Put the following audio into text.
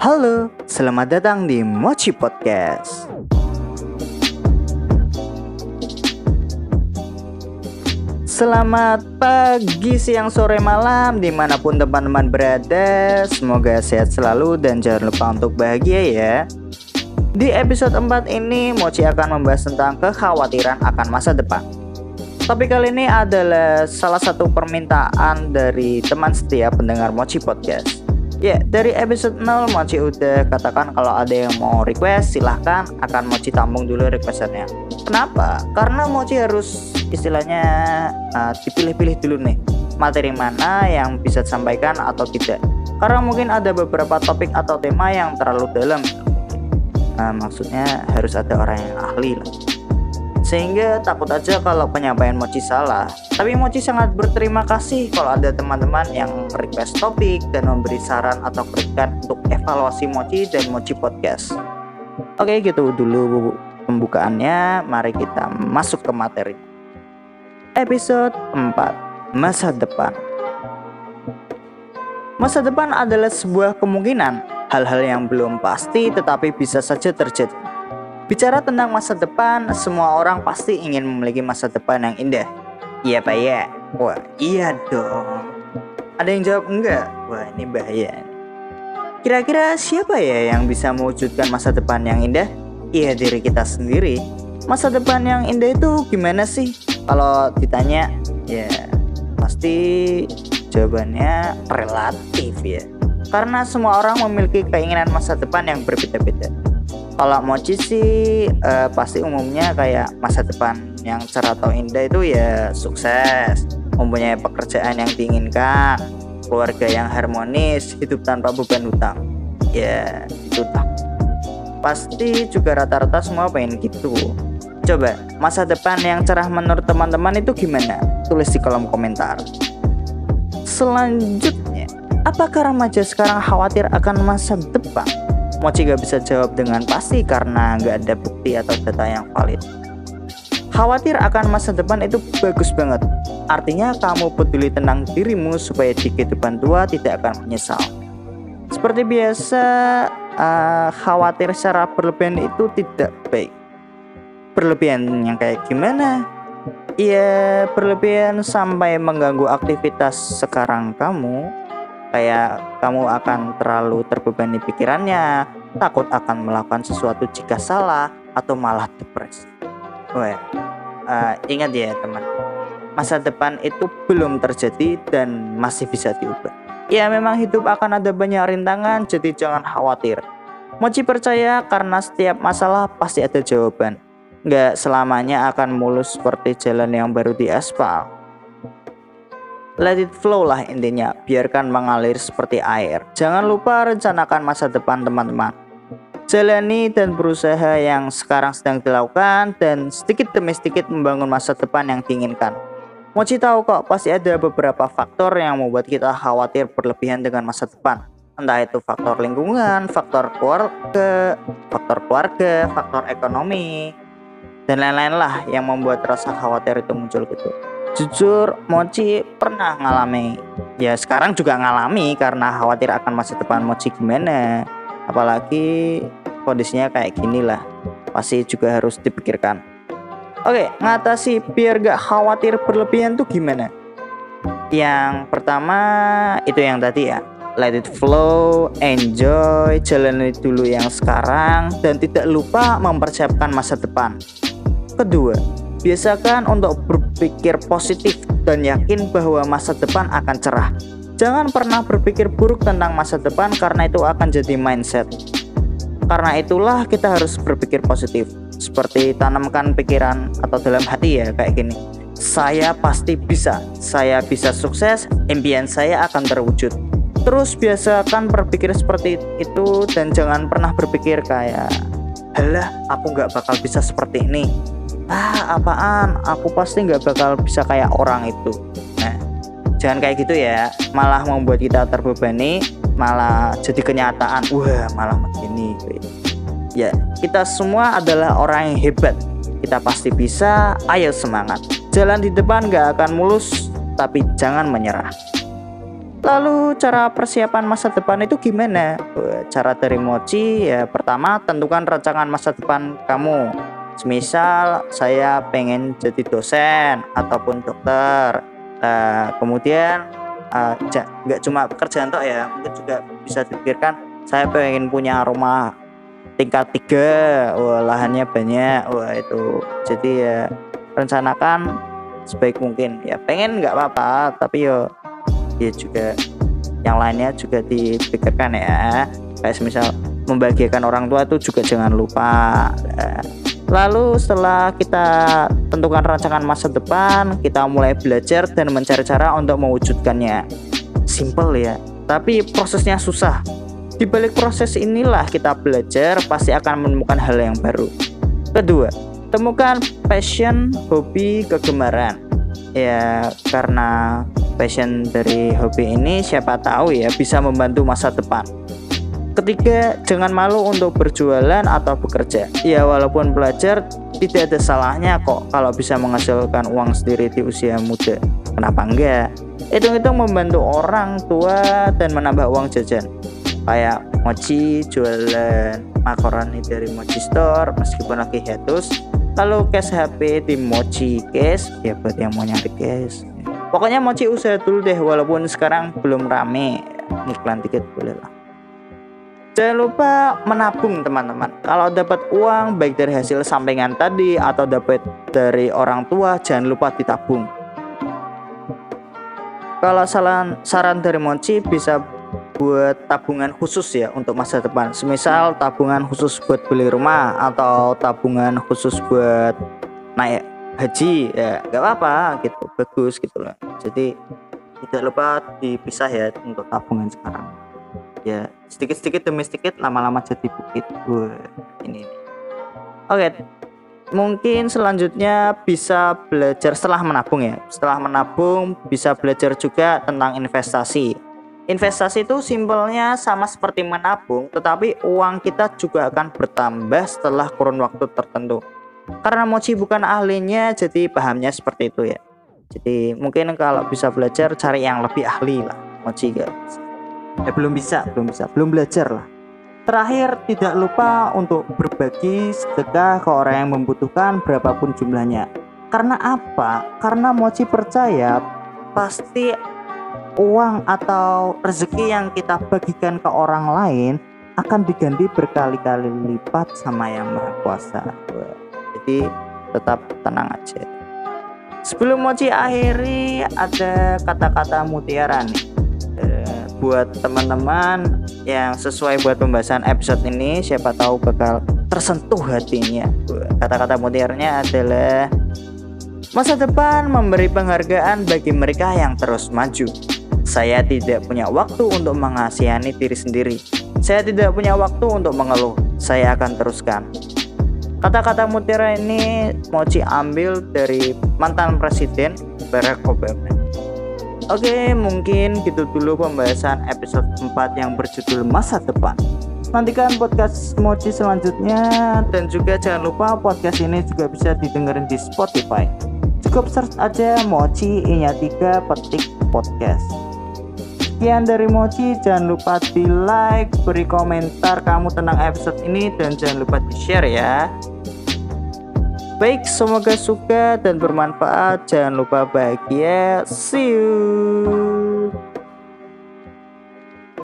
Halo, selamat datang di Mochi Podcast. Selamat pagi, siang, sore, malam Di mana pun teman-teman berada. Semoga sehat selalu dan jangan lupa untuk bahagia ya. Di episode 4 ini Mochi akan membahas tentang kekhawatiran akan masa depan. Topik kali ini adalah salah satu permintaan dari teman setia pendengar Mochi Podcast Ya, dari episode 0 Mochi udah katakan kalau ada yang mau request silahkan akan Mochi tampung dulu requestannya. Kenapa? Karena Mochi harus istilahnya uh, dipilih-pilih dulu nih materi mana yang bisa disampaikan atau tidak. Karena mungkin ada beberapa topik atau tema yang terlalu dalam. Uh, maksudnya harus ada orang yang ahli lah sehingga takut aja kalau penyampaian Mochi salah. Tapi Mochi sangat berterima kasih kalau ada teman-teman yang request topik dan memberi saran atau kritikan untuk evaluasi Mochi dan Mochi Podcast. Oke gitu dulu pembukaannya, mari kita masuk ke materi. Episode 4 Masa Depan Masa depan adalah sebuah kemungkinan, hal-hal yang belum pasti tetapi bisa saja terjadi. Bicara tentang masa depan, semua orang pasti ingin memiliki masa depan yang indah. Iya pak ya? Wah iya dong. Ada yang jawab enggak? Wah ini bahaya. Kira-kira siapa ya yang bisa mewujudkan masa depan yang indah? Iya diri kita sendiri. Masa depan yang indah itu gimana sih? Kalau ditanya, ya pasti jawabannya relatif ya. Karena semua orang memiliki keinginan masa depan yang berbeda-beda kalau mochi sih uh, pasti umumnya kayak masa depan yang cerah atau indah itu ya sukses. Mempunyai pekerjaan yang diinginkan keluarga yang harmonis hidup tanpa beban hutang. Ya itu tak. Pasti juga rata-rata semua pengen gitu. Coba masa depan yang cerah menurut teman-teman itu gimana? Tulis di kolom komentar. Selanjutnya apakah remaja sekarang khawatir akan masa depan Mochi gak bisa jawab dengan pasti karena gak ada bukti atau data yang valid. Khawatir akan masa depan itu bagus banget. Artinya kamu peduli tentang dirimu supaya di kehidupan tua tidak akan menyesal. Seperti biasa, uh, khawatir secara berlebihan itu tidak baik. Berlebihan yang kayak gimana? Ya berlebihan sampai mengganggu aktivitas sekarang kamu kayak kamu akan terlalu terbebani pikirannya, takut akan melakukan sesuatu jika salah atau malah depresi. Wah, uh, ingat ya teman, masa depan itu belum terjadi dan masih bisa diubah. Ya memang hidup akan ada banyak rintangan, jadi jangan khawatir. Mochi percaya karena setiap masalah pasti ada jawaban. Nggak selamanya akan mulus seperti jalan yang baru diaspal let it flow lah intinya. Biarkan mengalir seperti air. Jangan lupa rencanakan masa depan teman-teman. Jalani dan berusaha yang sekarang sedang dilakukan dan sedikit demi sedikit membangun masa depan yang diinginkan. Mochi tahu kok pasti ada beberapa faktor yang membuat kita khawatir berlebihan dengan masa depan. Entah itu faktor lingkungan, faktor keluarga, faktor keluarga, faktor ekonomi, dan lain-lain lah yang membuat rasa khawatir itu muncul gitu jujur Mochi pernah ngalami. Ya sekarang juga ngalami karena khawatir akan masa depan Mochi gimana. Apalagi kondisinya kayak gini lah. Pasti juga harus dipikirkan. Oke ngatasi biar gak khawatir berlebihan tuh gimana? Yang pertama itu yang tadi ya. Let it flow, enjoy, jalani dulu yang sekarang, dan tidak lupa mempersiapkan masa depan. Kedua, Biasakan untuk berpikir positif dan yakin bahwa masa depan akan cerah. Jangan pernah berpikir buruk tentang masa depan karena itu akan jadi mindset. Karena itulah kita harus berpikir positif. Seperti tanamkan pikiran atau dalam hati ya kayak gini. Saya pasti bisa. Saya bisa sukses, impian saya akan terwujud. Terus biasakan berpikir seperti itu dan jangan pernah berpikir kayak Halah, aku nggak bakal bisa seperti ini ah apaan? Aku pasti nggak bakal bisa kayak orang itu. Nah jangan kayak gitu ya. Malah membuat kita terbebani malah jadi kenyataan. Wah malah begini. Ya kita semua adalah orang yang hebat. Kita pasti bisa. Ayo semangat. Jalan di depan nggak akan mulus tapi jangan menyerah. Lalu cara persiapan masa depan itu gimana? Cara dari Mochi ya pertama tentukan rancangan masa depan kamu. Semisal saya pengen jadi dosen ataupun dokter. Nah, kemudian uh, nggak cuma pekerjaan toh ya, mungkin juga bisa dipikirkan saya pengen punya rumah tingkat tiga, wah lahannya banyak, wah itu. Jadi ya rencanakan sebaik mungkin. Ya pengen nggak apa-apa, tapi yo ya juga yang lainnya juga dipikirkan ya kayak misal membahagiakan orang tua itu juga jangan lupa lalu setelah kita tentukan rancangan masa depan kita mulai belajar dan mencari cara untuk mewujudkannya. Simple ya tapi prosesnya susah. Di balik proses inilah kita belajar pasti akan menemukan hal yang baru. Kedua temukan passion hobi kegemaran. Ya karena passion dari hobi ini siapa tahu ya bisa membantu masa depan. Ketiga, jangan malu untuk berjualan atau bekerja. Ya walaupun belajar tidak ada salahnya kok kalau bisa menghasilkan uang sendiri di usia muda. Kenapa enggak? Hitung-hitung membantu orang tua dan menambah uang jajan. Kayak mochi jualan makaroni dari Mochi Store meskipun lagi hiatus lalu cash HP di Mochi Cash ya buat yang mau nyari cash pokoknya mochi usaha dulu deh walaupun sekarang belum rame iklan tiket boleh lah Jangan lupa menabung teman-teman. Kalau dapat uang baik dari hasil sampingan tadi atau dapat dari orang tua, jangan lupa ditabung. Kalau saran saran dari Mochi bisa buat tabungan khusus ya untuk masa depan. Semisal tabungan khusus buat beli rumah atau tabungan khusus buat naik haji ya nggak apa-apa gitu bagus gitu loh jadi tidak lupa dipisah ya untuk tabungan sekarang ya sedikit-sedikit demi sedikit lama-lama jadi bukit. Wah, ini, oke mungkin selanjutnya bisa belajar setelah menabung ya. Setelah menabung bisa belajar juga tentang investasi. Investasi itu simpelnya sama seperti menabung tetapi uang kita juga akan bertambah setelah kurun waktu tertentu. Karena Mochi bukan ahlinya jadi pahamnya seperti itu ya. Jadi mungkin kalau bisa belajar cari yang lebih ahli lah Mochi gak ya belum bisa belum bisa. Belum belajar lah. Terakhir tidak lupa untuk berbagi sedekah ke orang yang membutuhkan berapapun jumlahnya. Karena apa? Karena Mochi percaya pasti uang atau rezeki yang kita bagikan ke orang lain akan diganti berkali-kali lipat sama yang maha kuasa. Jadi tetap tenang aja. Sebelum Mochi akhiri ada kata-kata mutiara nih. eh, buat teman-teman yang sesuai buat pembahasan episode ini siapa tahu bakal tersentuh hatinya. Kata-kata mutiaranya adalah masa depan memberi penghargaan bagi mereka yang terus maju. Saya tidak punya waktu untuk mengasihani diri sendiri. Saya tidak punya waktu untuk mengeluh. Saya akan teruskan. Kata-kata mutiara ini Mochi ambil dari mantan presiden Barack Obama. Oke, mungkin gitu dulu pembahasan episode 4 yang berjudul Masa Depan. Nantikan podcast Mochi selanjutnya dan juga jangan lupa podcast ini juga bisa didengerin di Spotify. Cukup search aja Mochi Inya 3 petik podcast. Sekian dari Mochi, jangan lupa di like, beri komentar kamu tentang episode ini dan jangan lupa di share ya. Baik, semoga suka dan bermanfaat. Jangan lupa bahagia. See you.